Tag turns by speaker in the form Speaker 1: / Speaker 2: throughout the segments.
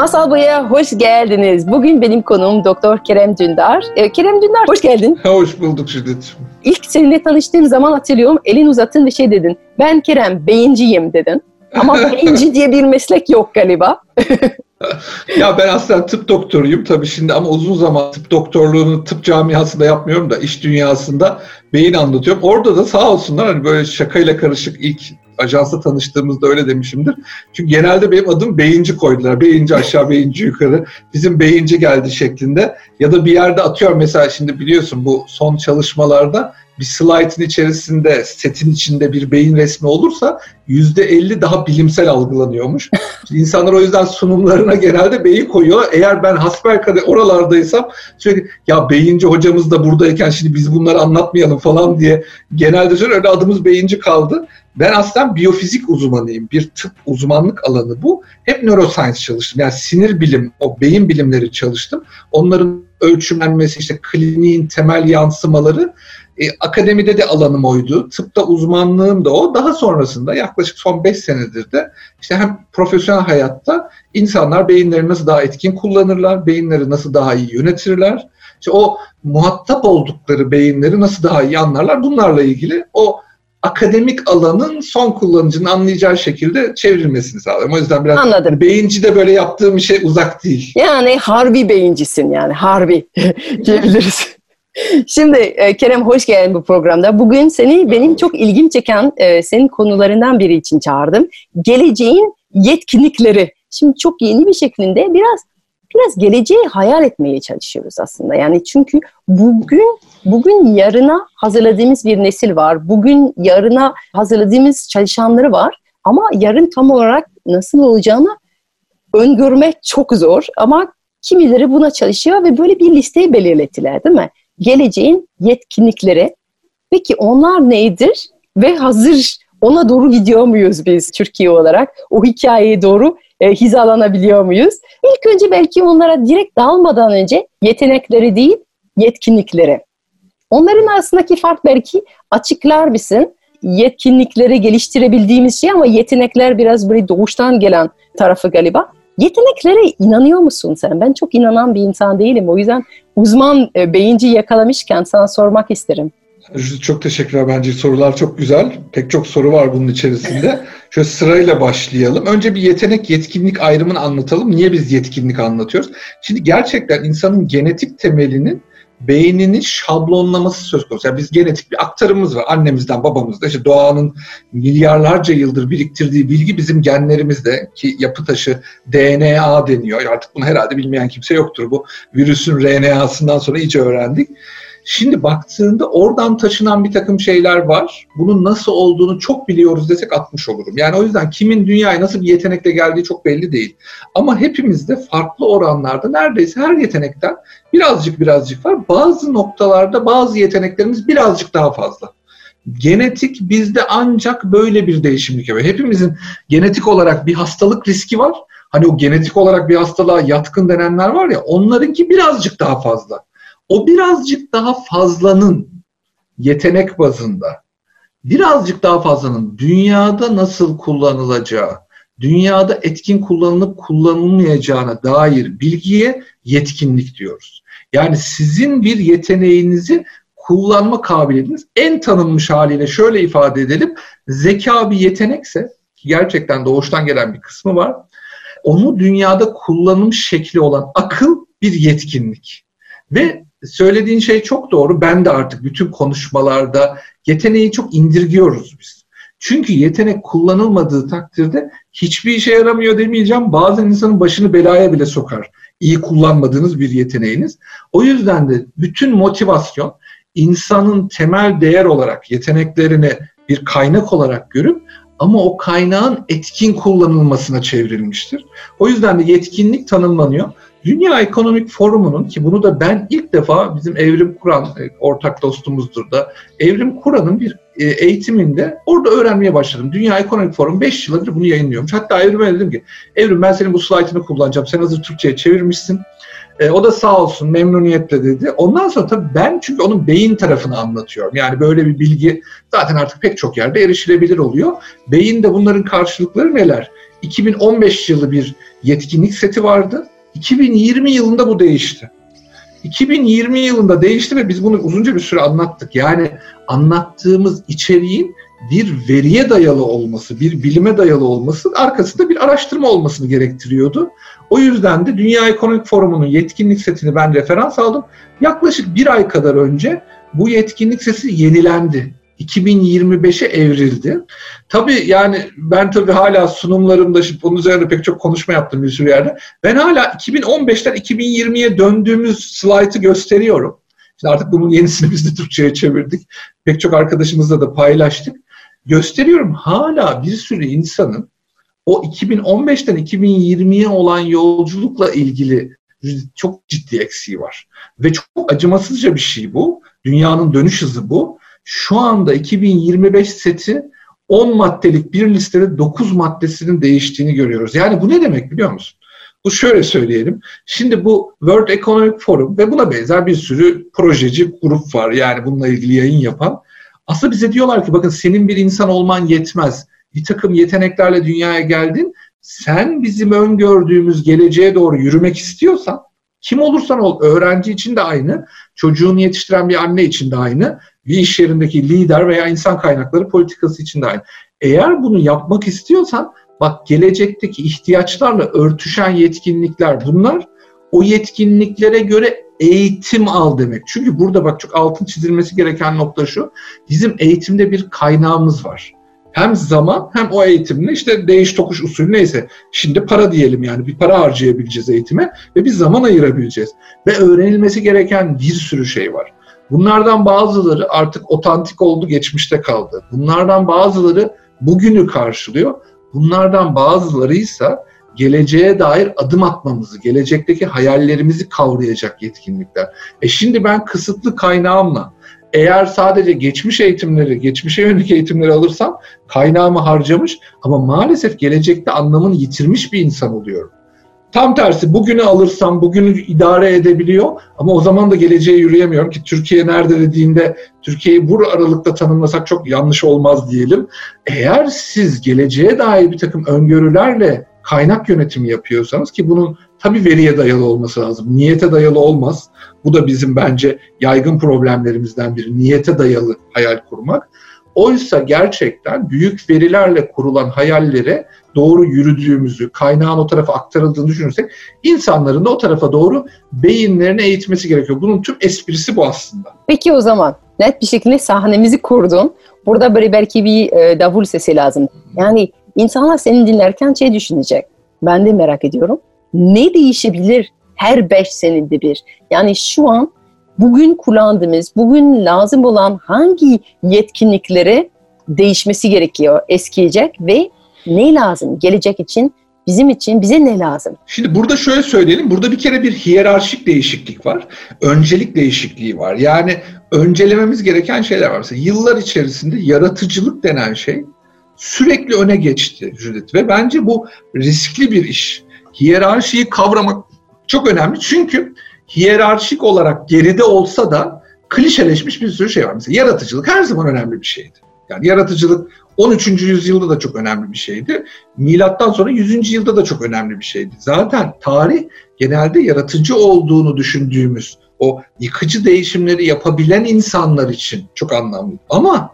Speaker 1: Masal Boy'a hoş geldiniz. Bugün benim konuğum Doktor Kerem Dündar. Ee, Kerem Dündar hoş geldin.
Speaker 2: Hoş bulduk Şiddet.
Speaker 1: İlk seninle tanıştığım zaman hatırlıyorum elin uzattın ve şey dedin. Ben Kerem beyinciyim dedin. Ama beyinci diye bir meslek yok galiba.
Speaker 2: ya ben aslında tıp doktoruyum tabii şimdi ama uzun zaman tıp doktorluğunu tıp camiasında yapmıyorum da iş dünyasında beyin anlatıyorum. Orada da sağ olsunlar hani böyle şakayla karışık ilk ajansa tanıştığımızda öyle demişimdir. Çünkü genelde benim adım beyinci koydular. Beyinci aşağı, beyinci yukarı. Bizim beyinci geldi şeklinde. Ya da bir yerde atıyor mesela şimdi biliyorsun bu son çalışmalarda bir slide'ın içerisinde, setin içinde bir beyin resmi olursa yüzde elli daha bilimsel algılanıyormuş. İnsanlar o yüzden sunumlarına genelde beyin koyuyor. Eğer ben hasbelkader oralardaysam sürekli ya beyinci hocamız da buradayken şimdi biz bunları anlatmayalım falan diye genelde söylüyor. Öyle adımız beyinci kaldı. Ben aslında biyofizik uzmanıyım. Bir tıp uzmanlık alanı bu. Hep neuroscience çalıştım. Yani sinir bilim, o beyin bilimleri çalıştım. Onların ölçümlenmesi, işte kliniğin temel yansımaları e, akademide de alanım oydu. Tıpta uzmanlığım da o. Daha sonrasında yaklaşık son 5 senedir de işte hem profesyonel hayatta insanlar beyinleri nasıl daha etkin kullanırlar, beyinleri nasıl daha iyi yönetirler. İşte o muhatap oldukları beyinleri nasıl daha iyi anlarlar. Bunlarla ilgili o akademik alanın son kullanıcının anlayacağı şekilde çevrilmesini sağlıyorum. O yüzden biraz
Speaker 1: Anladım.
Speaker 2: beyinci de böyle yaptığım bir şey uzak değil.
Speaker 1: Yani harbi beyincisin yani harbi diyebiliriz. Şimdi e, Kerem hoş geldin bu programda. Bugün seni benim çok ilgim çeken e, senin konularından biri için çağırdım. Geleceğin yetkinlikleri. Şimdi çok yeni bir şeklinde biraz biraz geleceği hayal etmeye çalışıyoruz aslında. Yani çünkü bugün bugün yarına hazırladığımız bir nesil var. Bugün yarına hazırladığımız çalışanları var. Ama yarın tam olarak nasıl olacağını öngörmek çok zor. Ama kimileri buna çalışıyor ve böyle bir listeyi belirlettiler değil mi? Geleceğin yetkinlikleri. Peki onlar nedir? Ve hazır ona doğru gidiyor muyuz biz Türkiye olarak? O hikayeye doğru e, hizalanabiliyor muyuz? İlk önce belki onlara direkt dalmadan önce yetenekleri değil, yetkinlikleri. Onların arasındaki fark belki açıklar mısın? Yetkinlikleri geliştirebildiğimiz şey ama yetenekler biraz böyle doğuştan gelen tarafı galiba. Yeteneklere inanıyor musun sen? Ben çok inanan bir insan değilim. O yüzden uzman e, beyinci yakalamışken sana sormak isterim.
Speaker 2: Çok teşekkürler bence sorular çok güzel. Pek çok soru var bunun içerisinde. Şöyle sırayla başlayalım. Önce bir yetenek yetkinlik ayrımını anlatalım. Niye biz yetkinlik anlatıyoruz? Şimdi gerçekten insanın genetik temelinin beynini şablonlaması söz konusu. Yani biz genetik bir aktarımız var. Annemizden, babamızda işte doğanın milyarlarca yıldır biriktirdiği bilgi bizim genlerimizde ki yapı taşı DNA deniyor. Artık bunu herhalde bilmeyen kimse yoktur. Bu virüsün RNA'sından sonra iyice öğrendik. Şimdi baktığında oradan taşınan bir takım şeyler var. Bunun nasıl olduğunu çok biliyoruz desek atmış olurum. Yani o yüzden kimin dünyaya nasıl bir yetenekle geldiği çok belli değil. Ama hepimizde farklı oranlarda neredeyse her yetenekten birazcık birazcık var. Bazı noktalarda bazı yeteneklerimiz birazcık daha fazla. Genetik bizde ancak böyle bir değişimlik yapıyor. Hepimizin genetik olarak bir hastalık riski var. Hani o genetik olarak bir hastalığa yatkın denenler var ya onlarınki birazcık daha fazla o birazcık daha fazlanın yetenek bazında birazcık daha fazlanın dünyada nasıl kullanılacağı, dünyada etkin kullanılıp kullanılmayacağına dair bilgiye yetkinlik diyoruz. Yani sizin bir yeteneğinizi kullanma kabiliyetiniz en tanınmış haliyle şöyle ifade edelim. Zeka bir yetenekse gerçekten doğuştan gelen bir kısmı var. Onu dünyada kullanım şekli olan akıl bir yetkinlik. Ve söylediğin şey çok doğru. Ben de artık bütün konuşmalarda yeteneği çok indirgiyoruz biz. Çünkü yetenek kullanılmadığı takdirde hiçbir işe yaramıyor demeyeceğim. Bazen insanın başını belaya bile sokar. İyi kullanmadığınız bir yeteneğiniz. O yüzden de bütün motivasyon insanın temel değer olarak yeteneklerini bir kaynak olarak görüp ama o kaynağın etkin kullanılmasına çevrilmiştir. O yüzden de yetkinlik tanımlanıyor. Dünya Ekonomik Forumu'nun ki bunu da ben ilk defa bizim Evrim Kur'an e, ortak dostumuzdur da Evrim Kur'an'ın bir e, eğitiminde orada öğrenmeye başladım. Dünya Ekonomik Forum 5 yıldır bunu yayınlıyormuş. Hatta Evrim'e dedim ki Evrim ben senin bu slaytını kullanacağım. Sen hazır Türkçe'ye çevirmişsin. E, o da sağ olsun memnuniyetle dedi. Ondan sonra tabii ben çünkü onun beyin tarafını anlatıyorum. Yani böyle bir bilgi zaten artık pek çok yerde erişilebilir oluyor. Beyin de bunların karşılıkları neler? 2015 yılı bir yetkinlik seti vardı. 2020 yılında bu değişti. 2020 yılında değişti ve biz bunu uzunca bir süre anlattık. Yani anlattığımız içeriğin bir veriye dayalı olması, bir bilime dayalı olması arkasında bir araştırma olmasını gerektiriyordu. O yüzden de Dünya Ekonomik Forumu'nun yetkinlik setini ben referans aldım. Yaklaşık bir ay kadar önce bu yetkinlik seti yenilendi. 2025'e evrildi. Tabii yani ben tabii hala sunumlarımda şimdi bunun üzerinde pek çok konuşma yaptım bir sürü yerde. Ben hala 2015'ten 2020'ye döndüğümüz slaytı gösteriyorum. Şimdi artık bunun yenisini biz de Türkçe'ye çevirdik. Pek çok arkadaşımızla da paylaştık. Gösteriyorum hala bir sürü insanın o 2015'ten 2020'ye olan yolculukla ilgili çok ciddi eksiği var. Ve çok acımasızca bir şey bu. Dünyanın dönüş hızı bu. Şu anda 2025 seti 10 maddelik bir listede 9 maddesinin değiştiğini görüyoruz. Yani bu ne demek biliyor musun? Bu şöyle söyleyelim. Şimdi bu World Economic Forum ve buna benzer bir sürü projeci grup var. Yani bununla ilgili yayın yapan. Aslında bize diyorlar ki bakın senin bir insan olman yetmez. Bir takım yeteneklerle dünyaya geldin. Sen bizim öngördüğümüz geleceğe doğru yürümek istiyorsan kim olursan ol, öğrenci için de aynı, çocuğunu yetiştiren bir anne için de aynı, bir iş yerindeki lider veya insan kaynakları politikası için de aynı. Eğer bunu yapmak istiyorsan bak gelecekteki ihtiyaçlarla örtüşen yetkinlikler bunlar. O yetkinliklere göre eğitim al demek. Çünkü burada bak çok altın çizilmesi gereken nokta şu. Bizim eğitimde bir kaynağımız var. Hem zaman hem o eğitimle işte değiş tokuş usulü neyse. Şimdi para diyelim yani bir para harcayabileceğiz eğitime ve bir zaman ayırabileceğiz. Ve öğrenilmesi gereken bir sürü şey var. Bunlardan bazıları artık otantik oldu, geçmişte kaldı. Bunlardan bazıları bugünü karşılıyor. Bunlardan bazıları ise geleceğe dair adım atmamızı, gelecekteki hayallerimizi kavrayacak yetkinlikler. E şimdi ben kısıtlı kaynağımla eğer sadece geçmiş eğitimleri, geçmişe yönelik eğitimleri alırsam kaynağımı harcamış ama maalesef gelecekte anlamını yitirmiş bir insan oluyorum. Tam tersi bugünü alırsam bugünü idare edebiliyor ama o zaman da geleceğe yürüyemiyorum ki Türkiye nerede dediğinde Türkiye'yi bu aralıkta tanımlasak çok yanlış olmaz diyelim. Eğer siz geleceğe dair bir takım öngörülerle kaynak yönetimi yapıyorsanız ki bunun tabii veriye dayalı olması lazım. Niyete dayalı olmaz. Bu da bizim bence yaygın problemlerimizden biri. Niyete dayalı hayal kurmak. Oysa gerçekten büyük verilerle kurulan hayallere doğru yürüdüğümüzü, kaynağın o tarafa aktarıldığını düşünürsek insanların da o tarafa doğru beyinlerini eğitmesi gerekiyor. Bunun tüm esprisi bu aslında.
Speaker 1: Peki o zaman net bir şekilde sahnemizi kurdun. Burada böyle belki bir e, davul sesi lazım. Yani insanlar seni dinlerken şey düşünecek. Ben de merak ediyorum. Ne değişebilir her beş senede bir? Yani şu an bugün kullandığımız, bugün lazım olan hangi yetkinlikleri değişmesi gerekiyor, eskiyecek ve ne lazım gelecek için, bizim için bize ne lazım?
Speaker 2: Şimdi burada şöyle söyleyelim, burada bir kere bir hiyerarşik değişiklik var, öncelik değişikliği var. Yani öncelememiz gereken şeyler var. Mesela yıllar içerisinde yaratıcılık denen şey sürekli öne geçti Judith ve bence bu riskli bir iş. Hiyerarşiyi kavramak çok önemli çünkü hiyerarşik olarak geride olsa da klişeleşmiş bir sürü şey var. Mesela yaratıcılık her zaman önemli bir şeydi. Yani yaratıcılık 13. yüzyılda da çok önemli bir şeydi. Milattan sonra 100. yılda da çok önemli bir şeydi. Zaten tarih genelde yaratıcı olduğunu düşündüğümüz o yıkıcı değişimleri yapabilen insanlar için çok anlamlı. Ama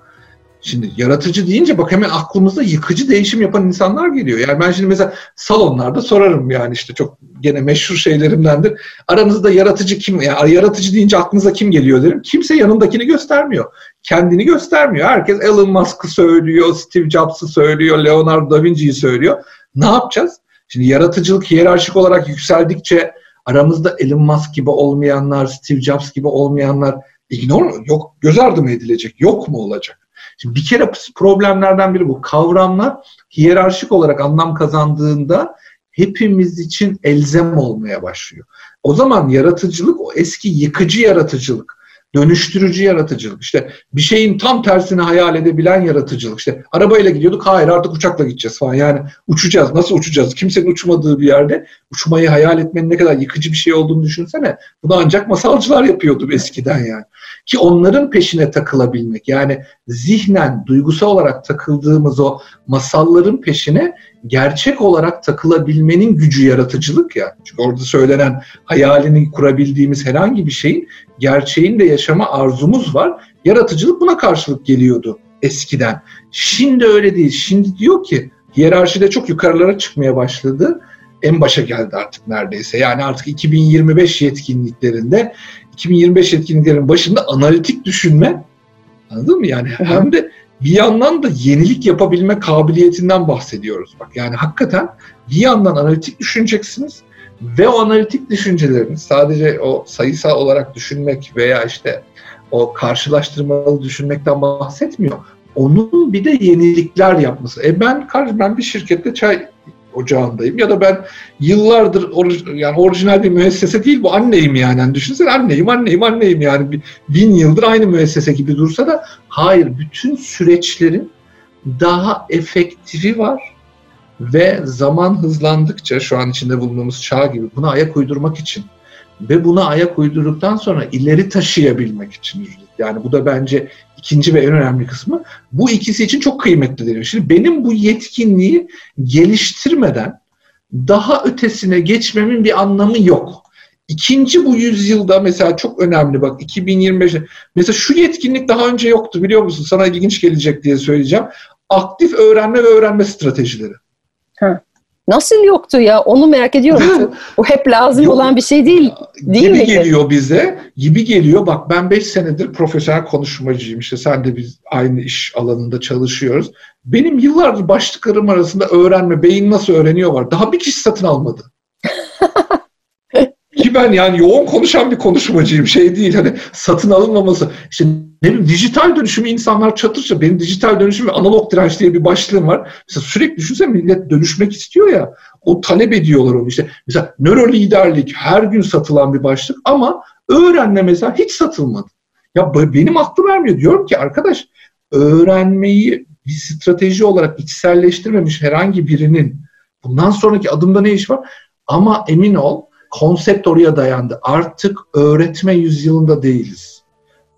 Speaker 2: Şimdi yaratıcı deyince bak hemen aklımızda yıkıcı değişim yapan insanlar geliyor. Yani ben şimdi mesela salonlarda sorarım yani işte çok gene meşhur şeylerimdendir. Aranızda yaratıcı kim? Yani yaratıcı deyince aklınıza kim geliyor derim. Kimse yanındakini göstermiyor. Kendini göstermiyor. Herkes Elon Musk'ı söylüyor, Steve Jobs'ı söylüyor, Leonardo da Vinci'yi söylüyor. Ne yapacağız? Şimdi yaratıcılık hiyerarşik olarak yükseldikçe aramızda Elon Musk gibi olmayanlar, Steve Jobs gibi olmayanlar ignore yok göz ardı mı edilecek? Yok mu olacak? Şimdi bir kere problemlerden biri bu. Kavramlar hiyerarşik olarak anlam kazandığında hepimiz için elzem olmaya başlıyor. O zaman yaratıcılık o eski yıkıcı yaratıcılık, dönüştürücü yaratıcılık. İşte bir şeyin tam tersini hayal edebilen yaratıcılık. İşte arabayla gidiyorduk, hayır artık uçakla gideceğiz falan. Yani uçacağız, nasıl uçacağız? Kimsenin uçmadığı bir yerde uçmayı hayal etmenin ne kadar yıkıcı bir şey olduğunu düşünsene. Bunu ancak masalcılar yapıyordu eskiden yani. Ki onların peşine takılabilmek yani zihnen, duygusal olarak takıldığımız o masalların peşine gerçek olarak takılabilmenin gücü yaratıcılık ya. Çünkü orada söylenen hayalini kurabildiğimiz herhangi bir şeyin gerçeğin de yaşama arzumuz var. Yaratıcılık buna karşılık geliyordu eskiden. Şimdi öyle değil. Şimdi diyor ki hiyerarşide çok yukarılara çıkmaya başladı. En başa geldi artık neredeyse. Yani artık 2025 yetkinliklerinde 2025 yetkinliklerin başında analitik düşünme anladın mı? Yani hem de bir yandan da yenilik yapabilme kabiliyetinden bahsediyoruz. Bak yani hakikaten bir yandan analitik düşüneceksiniz ve o analitik düşünceleriniz sadece o sayısal olarak düşünmek veya işte o karşılaştırmalı düşünmekten bahsetmiyor. Onun bir de yenilikler yapması. E ben ben bir şirkette çay ocağındayım ya da ben yıllardır or, yani orijinal bir müessese değil bu anneyim yani. yani düşünsene anneyim anneyim anneyim yani bin yıldır aynı müessese gibi dursa da hayır bütün süreçlerin daha efektifi var ve zaman hızlandıkça şu an içinde bulunduğumuz çağ gibi buna ayak uydurmak için ve buna ayak uydurduktan sonra ileri taşıyabilmek için yani bu da bence ikinci ve en önemli kısmı. Bu ikisi için çok kıymetli deniyor. Şimdi benim bu yetkinliği geliştirmeden daha ötesine geçmemin bir anlamı yok. İkinci bu yüzyılda mesela çok önemli bak 2025 mesela şu yetkinlik daha önce yoktu biliyor musun? Sana ilginç gelecek diye söyleyeceğim. Aktif öğrenme ve öğrenme stratejileri.
Speaker 1: Ha. Nasıl yoktu ya? Onu merak ediyorum. o hep lazım
Speaker 2: Yok.
Speaker 1: olan bir şey değil. Değil
Speaker 2: gibi
Speaker 1: mi?
Speaker 2: geliyor bize. Gibi geliyor. Bak ben 5 senedir profesyonel konuşmacıyım. İşte sen de biz aynı iş alanında çalışıyoruz. Benim yıllardır başlıklarım arasında öğrenme, beyin nasıl öğreniyor var. Daha bir kişi satın almadı. Ben yani yoğun konuşan bir konuşmacıyım. Şey değil hani satın alınmaması. İşte ne bileyim dijital dönüşümü insanlar çatırsa benim dijital dönüşüm ve analog direnç diye bir başlığım var. Mesela sürekli düşünsene millet dönüşmek istiyor ya. O talep ediyorlar onu işte. Mesela nöro liderlik her gün satılan bir başlık ama öğrenme mesela hiç satılmadı. Ya benim aklım vermiyor. Diyorum ki arkadaş öğrenmeyi bir strateji olarak içselleştirmemiş herhangi birinin bundan sonraki adımda ne iş var? Ama emin ol konsept oraya dayandı. Artık öğretme yüzyılında değiliz.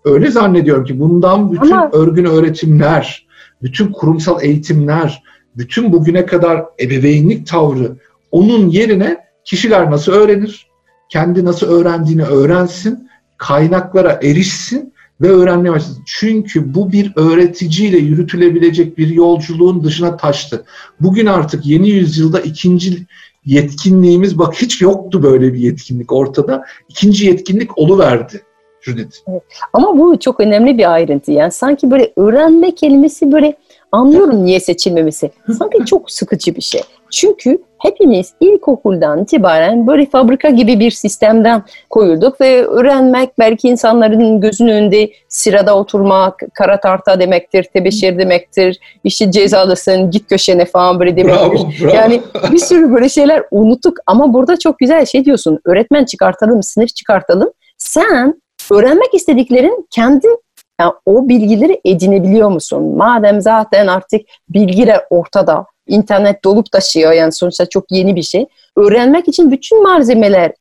Speaker 2: Öyle zannediyorum ki bundan bütün
Speaker 1: Ama...
Speaker 2: örgün öğretimler, bütün kurumsal eğitimler, bütün bugüne kadar ebeveynlik tavrı onun yerine kişiler nasıl öğrenir, kendi nasıl öğrendiğini öğrensin, kaynaklara erişsin ve öğrenmeye başlasın. Çünkü bu bir öğreticiyle yürütülebilecek bir yolculuğun dışına taştı. Bugün artık yeni yüzyılda ikinci yetkinliğimiz bak hiç yoktu böyle bir yetkinlik ortada. İkinci yetkinlik oluverdi. Judith.
Speaker 1: Evet. Ama bu çok önemli bir ayrıntı. Yani sanki böyle öğrenme kelimesi böyle anlıyorum niye seçilmemesi. Sanki çok sıkıcı bir şey. Çünkü hepimiz ilkokuldan itibaren böyle fabrika gibi bir sistemden koyulduk ve öğrenmek belki insanların gözünün önünde sırada oturmak, kara tarta demektir, tebeşir demektir, işte cezalısın, git köşene falan böyle demektir.
Speaker 2: Bravo, bravo.
Speaker 1: Yani bir sürü böyle şeyler unuttuk ama burada çok güzel şey diyorsun. Öğretmen çıkartalım, sınıf çıkartalım. Sen öğrenmek istediklerin kendin yani o bilgileri edinebiliyor musun? Madem zaten artık bilgiler ortada, internet dolup taşıyor yani sonuçta çok yeni bir şey. Öğrenmek için bütün malzemeler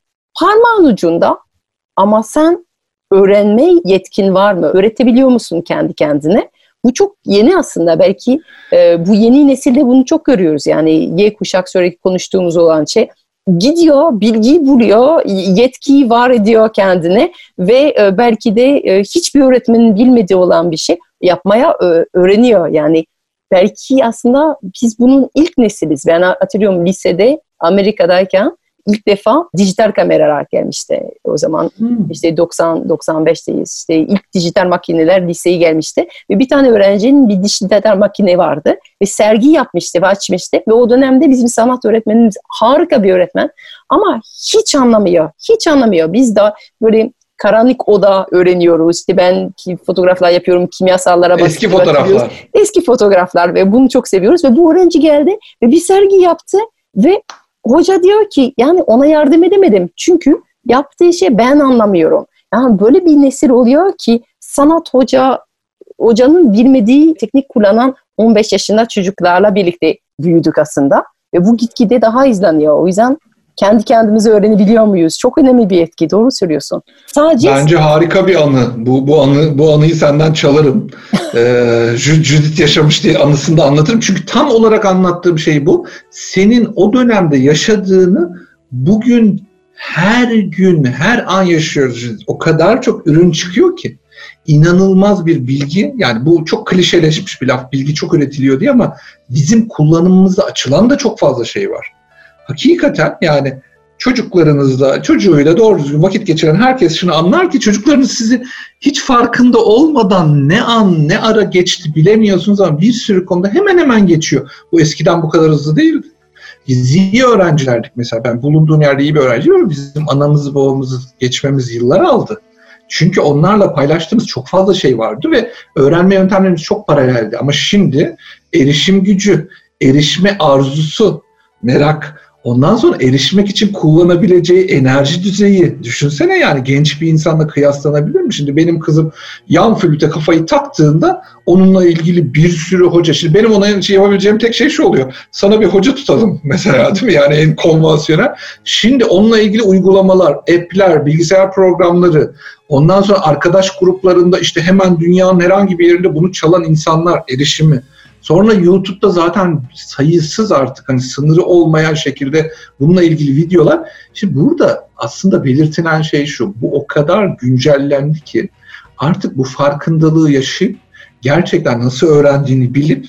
Speaker 1: parmağın ucunda ama sen öğrenme yetkin var mı? Öğretebiliyor musun kendi kendine? Bu çok yeni aslında. Belki e, bu yeni nesilde bunu çok görüyoruz. Yani Y kuşak sürekli konuştuğumuz olan şey gidiyor, bilgiyi buluyor, yetkiyi var ediyor kendine ve e, belki de e, hiçbir öğretmenin bilmediği olan bir şey yapmaya e, öğreniyor. Yani belki aslında biz bunun ilk nesiliz. Ben hatırlıyorum lisede Amerika'dayken ilk defa dijital kameralar gelmişti o zaman. Hmm. işte 90-95'teyiz. İşte ilk dijital makineler liseye gelmişti. Ve bir tane öğrencinin bir dijital makine vardı. Ve sergi yapmıştı ve açmıştı. Ve o dönemde bizim sanat öğretmenimiz harika bir öğretmen. Ama hiç anlamıyor. Hiç anlamıyor. Biz de böyle karanlık oda öğreniyoruz. İşte ben fotoğraflar yapıyorum, kimyasallara basıp
Speaker 2: Eski fotoğraflar.
Speaker 1: Eski fotoğraflar ve bunu çok seviyoruz. Ve bu öğrenci geldi ve bir sergi yaptı ve hoca diyor ki yani ona yardım edemedim. Çünkü yaptığı şey ben anlamıyorum. Yani böyle bir nesil oluyor ki sanat hoca hocanın bilmediği teknik kullanan 15 yaşında çocuklarla birlikte büyüdük aslında. Ve bu gitgide daha izleniyor. O yüzden kendi kendimizi öğrenebiliyor muyuz? Çok önemli bir etki. Doğru söylüyorsun.
Speaker 2: Sadece bence harika bir anı. Bu bu anı bu anıyı senden çalarım. ee, Judith yaşamış diye anısını da anlatırım. Çünkü tam olarak anlattığım şey bu. Senin o dönemde yaşadığını bugün her gün, her an yaşıyoruz. O kadar çok ürün çıkıyor ki inanılmaz bir bilgi. Yani bu çok klişeleşmiş bir laf. Bilgi çok üretiliyor diye ama bizim kullanımımızda açılan da çok fazla şey var. Hakikaten yani çocuklarınızla, çocuğuyla doğru düzgün vakit geçiren herkes şunu anlar ki çocuklarınız sizi hiç farkında olmadan ne an ne ara geçti bilemiyorsunuz ama bir sürü konuda hemen hemen geçiyor. Bu eskiden bu kadar hızlı değildi. Biz iyi öğrencilerdik mesela. Ben bulunduğum yerde iyi bir öğrenciyim ama bizim anamızı babamızı geçmemiz yıllar aldı. Çünkü onlarla paylaştığımız çok fazla şey vardı ve öğrenme yöntemlerimiz çok paraleldi. Ama şimdi erişim gücü, erişme arzusu, merak, ondan sonra erişmek için kullanabileceği enerji düzeyi düşünsene yani genç bir insanla kıyaslanabilir mi? Şimdi benim kızım yan flüte kafayı taktığında onunla ilgili bir sürü hoca. Şimdi benim ona şey yapabileceğim tek şey şu oluyor. Sana bir hoca tutalım mesela değil mi? Yani en konvansiyonel. Şimdi onunla ilgili uygulamalar, app'ler, bilgisayar programları, ondan sonra arkadaş gruplarında işte hemen dünyanın herhangi bir yerinde bunu çalan insanlar erişimi. Sonra YouTube'da zaten sayısız artık hani sınırı olmayan şekilde bununla ilgili videolar. Şimdi burada aslında belirtilen şey şu. Bu o kadar güncellendi ki artık bu farkındalığı yaşayıp gerçekten nasıl öğrendiğini bilip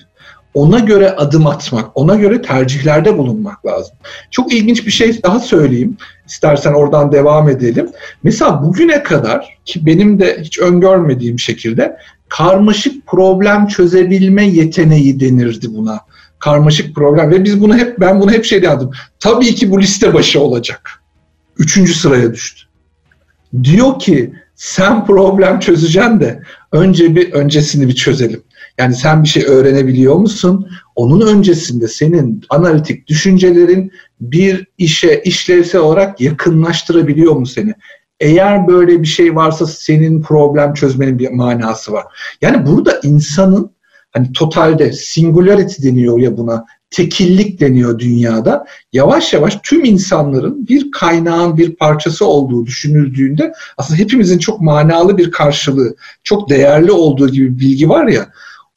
Speaker 2: ona göre adım atmak, ona göre tercihlerde bulunmak lazım. Çok ilginç bir şey daha söyleyeyim. İstersen oradan devam edelim. Mesela bugüne kadar ki benim de hiç öngörmediğim şekilde karmaşık problem çözebilme yeteneği denirdi buna. Karmaşık problem ve biz bunu hep ben bunu hep şey yazdım. Tabii ki bu liste başı olacak. Üçüncü sıraya düştü. Diyor ki sen problem çözeceksin de önce bir öncesini bir çözelim. Yani sen bir şey öğrenebiliyor musun? Onun öncesinde senin analitik düşüncelerin bir işe işlevsel olarak yakınlaştırabiliyor mu seni? Eğer böyle bir şey varsa senin problem çözmenin bir manası var. Yani burada insanın hani totalde singularity deniyor ya buna tekillik deniyor dünyada. Yavaş yavaş tüm insanların bir kaynağın bir parçası olduğu düşünüldüğünde aslında hepimizin çok manalı bir karşılığı, çok değerli olduğu gibi bir bilgi var ya.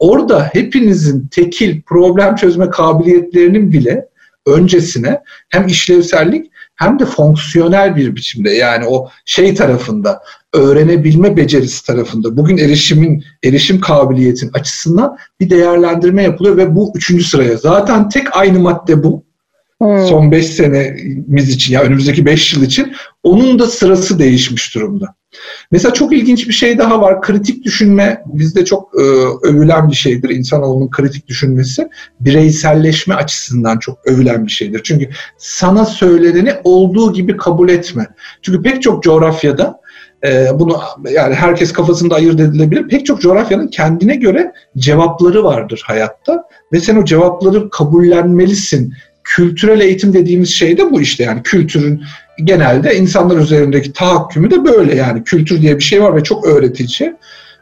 Speaker 2: Orada hepinizin tekil problem çözme kabiliyetlerinin bile öncesine hem işlevsellik hem de fonksiyonel bir biçimde yani o şey tarafında öğrenebilme becerisi tarafında bugün erişimin erişim kabiliyetin açısından bir değerlendirme yapılıyor ve bu üçüncü sıraya. Zaten tek aynı madde bu. Hmm. Son beş senemiz için ya yani önümüzdeki beş yıl için onun da sırası değişmiş durumda. Mesela çok ilginç bir şey daha var. Kritik düşünme bizde çok e, övülen bir şeydir. İnsanoğlunun kritik düşünmesi bireyselleşme açısından çok övülen bir şeydir. Çünkü sana söyleneni olduğu gibi kabul etme. Çünkü pek çok coğrafyada e, bunu yani herkes kafasında ayırt edilebilir. Pek çok coğrafyanın kendine göre cevapları vardır hayatta ve sen o cevapları kabullenmelisin kültürel eğitim dediğimiz şey de bu işte yani kültürün genelde insanlar üzerindeki tahakkümü de böyle yani kültür diye bir şey var ve çok öğretici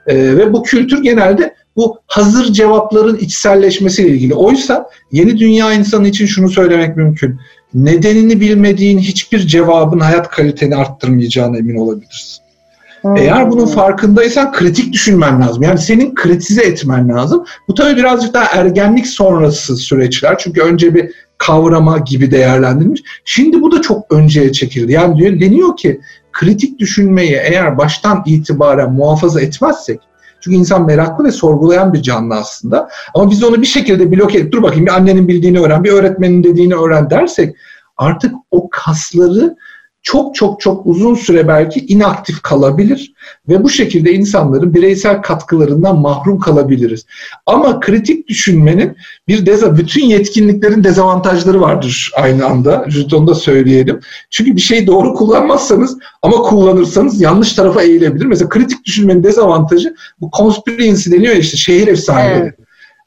Speaker 2: ee, ve bu kültür genelde bu hazır cevapların içselleşmesiyle ilgili. Oysa yeni dünya insanı için şunu söylemek mümkün. Nedenini bilmediğin hiçbir cevabın hayat kaliteni arttırmayacağına emin olabilirsin. Hmm. Eğer bunun farkındaysan kritik düşünmen lazım. Yani senin kritize etmen lazım. Bu tabii birazcık daha ergenlik sonrası süreçler. Çünkü önce bir kavrama gibi değerlendirilmiş. Şimdi bu da çok önceye çekildi. Yani diyor, deniyor ki kritik düşünmeyi eğer baştan itibaren muhafaza etmezsek çünkü insan meraklı ve sorgulayan bir canlı aslında. Ama biz onu bir şekilde bloke edip dur bakayım bir annenin bildiğini öğren, bir öğretmenin dediğini öğren dersek artık o kasları çok çok çok uzun süre belki inaktif kalabilir ve bu şekilde insanların bireysel katkılarından mahrum kalabiliriz. Ama kritik düşünmenin bir deza bütün yetkinliklerin dezavantajları vardır aynı anda. Onu da söyleyelim. Çünkü bir şeyi doğru kullanmazsanız ama kullanırsanız yanlış tarafa eğilebilir. Mesela kritik düşünmenin dezavantajı bu conspiracy deniyor işte şehir efsaneleri. Evet.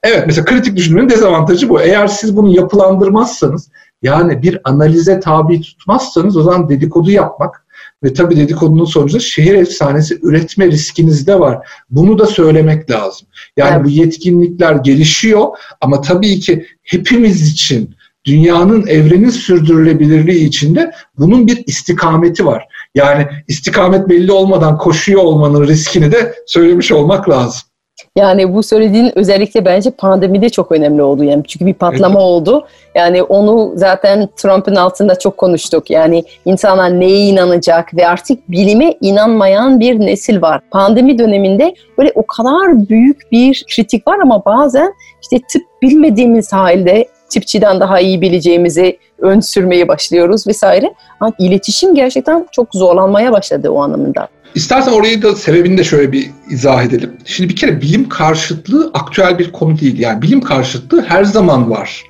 Speaker 2: Evet mesela kritik düşünmenin dezavantajı bu. Eğer siz bunu yapılandırmazsanız Yani bir analize tabi tutmazsanız o zaman dedikodu yapmak ve tabii dedikodunun sonucunda şehir efsanesi üretme riskiniz de var. Bunu da söylemek lazım. Yani
Speaker 1: Evet.
Speaker 2: bu yetkinlikler gelişiyor ama tabii ki hepimiz için dünyanın evrenin sürdürülebilirliği içinde bunun bir istikameti var. Yani istikamet belli olmadan koşuyor olmanın riskini de söylemiş olmak lazım.
Speaker 1: Yani bu söylediğin özellikle bence pandemide çok önemli oldu. Yani çünkü bir patlama oldu. Yani onu zaten Trump'ın altında çok konuştuk. Yani insanlar neye inanacak ve artık bilime inanmayan bir nesil var. Pandemi döneminde böyle o kadar büyük bir kritik var ama bazen işte tıp bilmediğimiz halde tıpçıdan daha iyi bileceğimizi ön sürmeye başlıyoruz vesaire. Ama iletişim gerçekten çok zorlanmaya başladı o anlamında.
Speaker 2: İstersen orayı da sebebini de şöyle bir izah edelim. Şimdi bir kere bilim karşıtlığı aktüel bir konu değil. Yani bilim karşıtlığı her zaman var.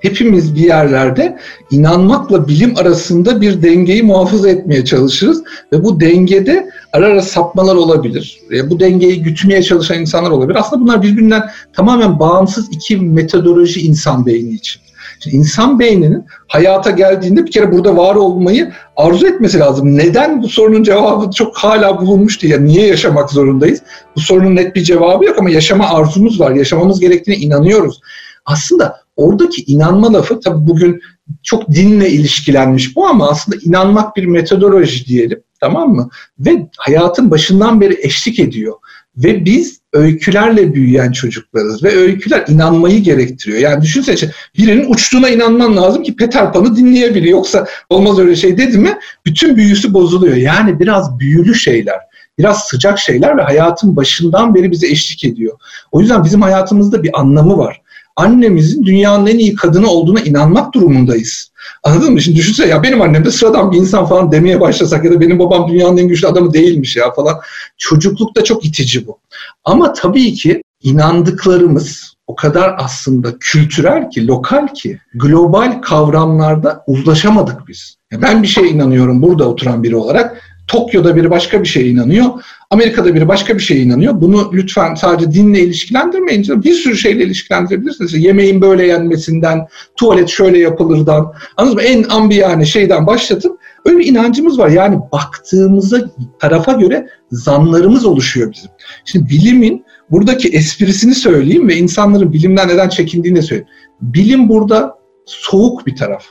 Speaker 2: Hepimiz bir yerlerde inanmakla bilim arasında bir dengeyi muhafaza etmeye çalışırız ve bu dengede ara ara sapmalar olabilir. E, Bu dengeyi gütmeye çalışan insanlar olabilir. Aslında bunlar birbirinden tamamen bağımsız iki metodoloji insan beyni için. Şimdi insan beyninin hayata geldiğinde bir kere burada var olmayı arzu etmesi lazım. Neden bu sorunun cevabı çok hala bulunmuş diye. Niye yaşamak zorundayız? Bu sorunun net bir cevabı yok ama yaşama arzumuz var. Yaşamamız gerektiğine inanıyoruz. Aslında oradaki inanma lafı tabii bugün çok dinle ilişkilenmiş bu ama aslında inanmak bir metodoloji diyelim tamam mı? Ve hayatın başından beri eşlik ediyor. Ve biz öykülerle büyüyen çocuklarız ve öyküler inanmayı gerektiriyor. Yani düşünsene işte birinin uçtuğuna inanman lazım ki Peter Pan'ı dinleyebilir. Yoksa olmaz öyle şey dedi mi bütün büyüsü bozuluyor. Yani biraz büyülü şeyler, biraz sıcak şeyler ve hayatın başından beri bize eşlik ediyor. O yüzden bizim hayatımızda bir anlamı var. Annemizin dünyanın en iyi kadını olduğuna inanmak durumundayız. Anladın mı? Şimdi düşünsene ya benim annem de sıradan bir insan falan demeye başlasak ya da benim babam dünyanın en güçlü adamı değilmiş ya falan. Çocuklukta çok itici bu. Ama tabii ki inandıklarımız o kadar aslında kültürel ki, lokal ki, global kavramlarda uzlaşamadık biz. Ya ben bir şeye inanıyorum burada oturan biri olarak. Tokyo'da biri başka bir şeye inanıyor. Amerika'da biri başka bir şeye inanıyor. Bunu lütfen sadece dinle ilişkilendirmeyin. Bir sürü şeyle ilişkilendirebilirsiniz. Yemeğin böyle yenmesinden, tuvalet şöyle yapılırdan, anladınız mı? En ambiyane şeyden başlatıp öyle bir inancımız var. Yani baktığımızda tarafa göre zanlarımız oluşuyor bizim. Şimdi bilimin buradaki esprisini söyleyeyim ve insanların bilimden neden çekindiğini de söyleyeyim. Bilim burada soğuk bir taraf.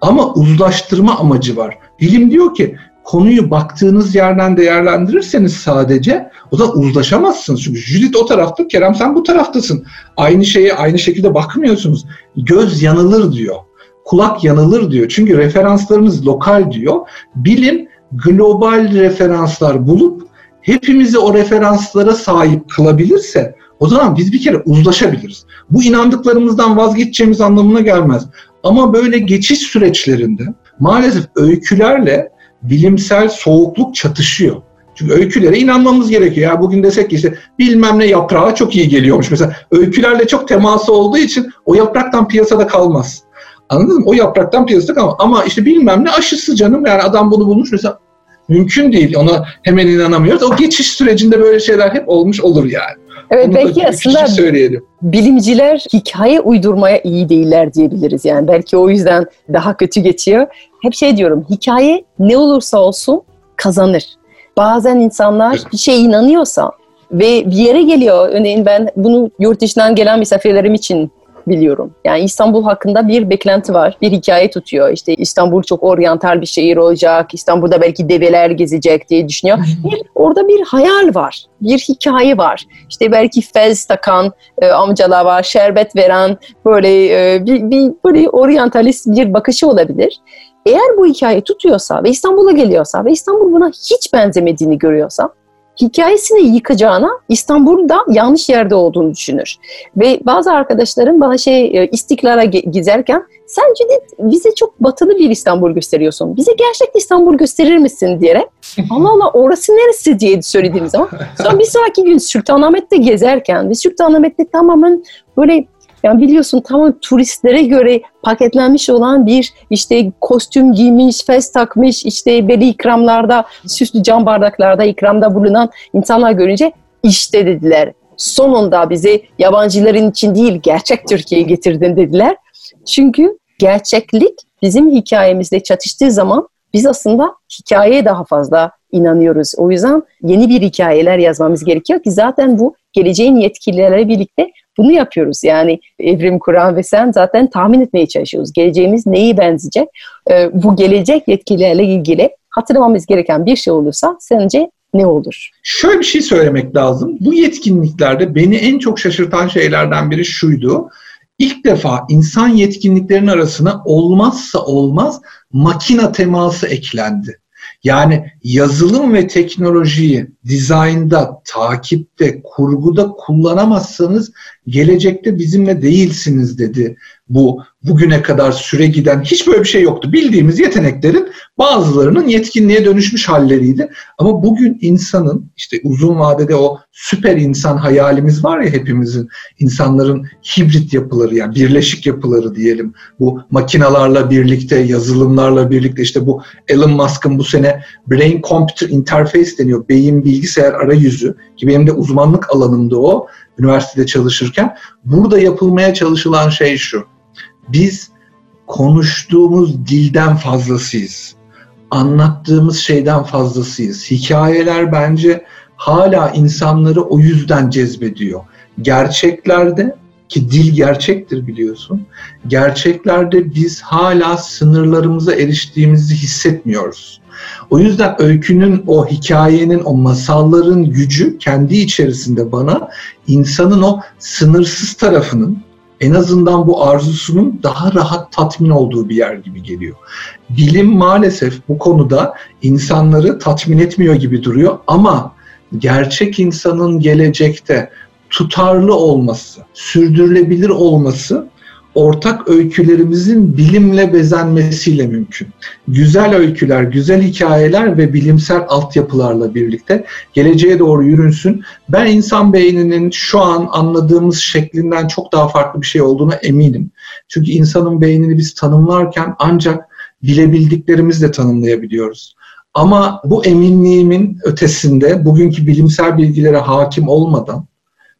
Speaker 2: Ama uzlaştırma amacı var. Bilim diyor ki konuyu baktığınız yerden değerlendirirseniz sadece o zaman uzlaşamazsınız. Çünkü Judith o tarafta, Kerem sen bu taraftasın. Aynı şeye aynı şekilde bakmıyorsunuz. Göz yanılır diyor. Kulak yanılır diyor. Çünkü referanslarımız lokal diyor. Bilim global referanslar bulup hepimizi o referanslara sahip kılabilirse o zaman biz bir kere uzlaşabiliriz. Bu inandıklarımızdan vazgeçeceğimiz anlamına gelmez. Ama böyle geçiş süreçlerinde maalesef öykülerle bilimsel soğukluk çatışıyor. Çünkü öykülere inanmamız gerekiyor. Ya bugün desek ki işte bilmem ne yaprağı çok iyi geliyormuş. Mesela öykülerle çok teması olduğu için o yapraktan piyasada kalmaz. Anladın mı? O yapraktan piyasada kalmaz. Ama işte bilmem ne aşısı canım. Yani adam bunu bulmuş mesela mümkün değil. Ona hemen inanamıyoruz. O geçiş sürecinde böyle şeyler hep olmuş olur yani.
Speaker 1: Evet
Speaker 2: da
Speaker 1: belki aslında
Speaker 2: söyleyelim.
Speaker 1: bilimciler hikaye uydurmaya iyi değiller diyebiliriz. Yani belki o yüzden daha kötü geçiyor. Hep şey diyorum, hikaye ne olursa olsun kazanır. Bazen insanlar bir şeye inanıyorsa ve bir yere geliyor. Örneğin ben bunu yurt dışından gelen misafirlerim için biliyorum. Yani İstanbul hakkında bir beklenti var. Bir hikaye tutuyor. İşte İstanbul çok oryantal bir şehir olacak. İstanbul'da belki develer gezecek diye düşünüyor. Bir, orada bir hayal var. Bir hikaye var. İşte belki fez takan e, amcalar var. Şerbet veren böyle e, bir, bir böyle oryantalist bir bakışı olabilir. Eğer bu hikaye tutuyorsa ve İstanbul'a geliyorsa ve İstanbul buna hiç benzemediğini görüyorsa hikayesini yıkacağına İstanbul'da yanlış yerde olduğunu düşünür. Ve bazı arkadaşlarım bana şey e, İstiklal'a gezerken sen ciddi bize çok batılı bir İstanbul gösteriyorsun. Bize gerçek İstanbul gösterir misin diyerek Allah Allah orası neresi diye söylediğim zaman sonra bir sonraki gün Sultanahmet'te gezerken ve Sultanahmet'te tamamen böyle yani biliyorsun tamamen turistlere göre paketlenmiş olan bir işte kostüm giymiş, fes takmış, işte belli ikramlarda, süslü cam bardaklarda ikramda bulunan insanlar görünce işte dediler. Sonunda bizi yabancıların için değil gerçek Türkiye'ye getirdin dediler. Çünkü gerçeklik bizim hikayemizle çatıştığı zaman biz aslında hikayeye daha fazla inanıyoruz. O yüzden yeni bir hikayeler yazmamız gerekiyor ki zaten bu geleceğin yetkilileriyle birlikte bunu yapıyoruz. Yani Evrim Kur'an ve sen zaten tahmin etmeye çalışıyoruz. Geleceğimiz neyi benzeyecek? Ee, bu gelecek yetkililerle ilgili hatırlamamız gereken bir şey olursa sence ne olur?
Speaker 2: Şöyle bir şey söylemek lazım. Bu yetkinliklerde beni en çok şaşırtan şeylerden biri şuydu. İlk defa insan yetkinliklerinin arasına olmazsa olmaz makina teması eklendi. Yani yazılım ve teknolojiyi dizaynda, takipte, kurguda kullanamazsanız gelecekte bizimle değilsiniz dedi. Bu bugüne kadar süre giden hiç böyle bir şey yoktu. Bildiğimiz yeteneklerin bazılarının yetkinliğe dönüşmüş halleriydi. Ama bugün insanın işte uzun vadede o süper insan hayalimiz var ya hepimizin insanların hibrit yapıları yani birleşik yapıları diyelim. Bu makinalarla birlikte, yazılımlarla birlikte işte bu Elon Musk'ın bu sene Brain Computer Interface deniyor. Beyin bilgisayar arayüzü ki benim de uzmanlık alanımda o üniversitede çalışırken. Burada yapılmaya çalışılan şey şu. Biz konuştuğumuz dilden fazlasıyız. Anlattığımız şeyden fazlasıyız. Hikayeler bence hala insanları o yüzden cezbediyor. Gerçeklerde ki dil gerçektir biliyorsun. Gerçeklerde biz hala sınırlarımıza eriştiğimizi hissetmiyoruz. O yüzden öykünün, o hikayenin, o masalların gücü kendi içerisinde bana insanın o sınırsız tarafının en azından bu arzusunun daha rahat tatmin olduğu bir yer gibi geliyor. Bilim maalesef bu konuda insanları tatmin etmiyor gibi duruyor ama gerçek insanın gelecekte tutarlı olması, sürdürülebilir olması ortak öykülerimizin bilimle bezenmesiyle mümkün. Güzel öyküler, güzel hikayeler ve bilimsel altyapılarla birlikte geleceğe doğru yürünsün. Ben insan beyninin şu an anladığımız şeklinden çok daha farklı bir şey olduğuna eminim. Çünkü insanın beynini biz tanımlarken ancak bilebildiklerimizle tanımlayabiliyoruz. Ama bu eminliğimin ötesinde bugünkü bilimsel bilgilere hakim olmadan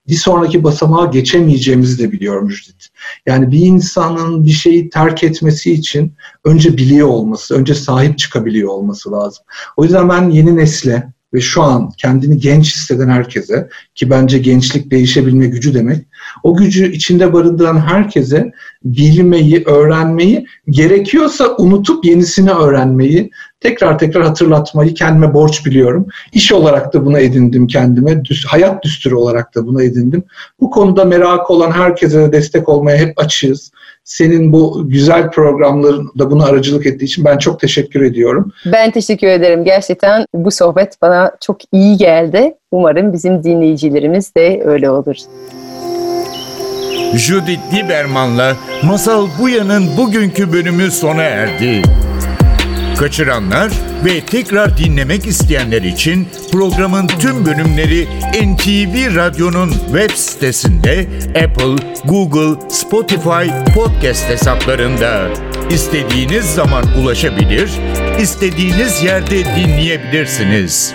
Speaker 2: bir sonraki basamağa geçemeyeceğimizi de biliyor Müjdat. Yani bir insanın bir şeyi terk etmesi için önce biliyor olması, önce sahip çıkabiliyor olması lazım. O yüzden ben yeni nesle ve şu an kendini genç hisseden herkese ki bence gençlik değişebilme gücü demek. O gücü içinde barındıran herkese bilmeyi, öğrenmeyi, gerekiyorsa unutup yenisini öğrenmeyi, tekrar tekrar hatırlatmayı kendime borç biliyorum. İş olarak da buna edindim kendime, hayat düsturu olarak da buna edindim. Bu konuda merak olan herkese de destek olmaya hep açığız. Senin bu güzel programların da buna aracılık ettiği için ben çok teşekkür ediyorum.
Speaker 1: Ben teşekkür ederim. Gerçekten bu sohbet bana çok iyi geldi. Umarım bizim dinleyicilerimiz de öyle olur.
Speaker 3: Judith Lieberman'la Masal Buya'nın bugünkü bölümü sona erdi. Kaçıranlar ve tekrar dinlemek isteyenler için programın tüm bölümleri NTV Radyo'nun web sitesinde Apple, Google, Spotify podcast hesaplarında istediğiniz zaman ulaşabilir, istediğiniz yerde dinleyebilirsiniz.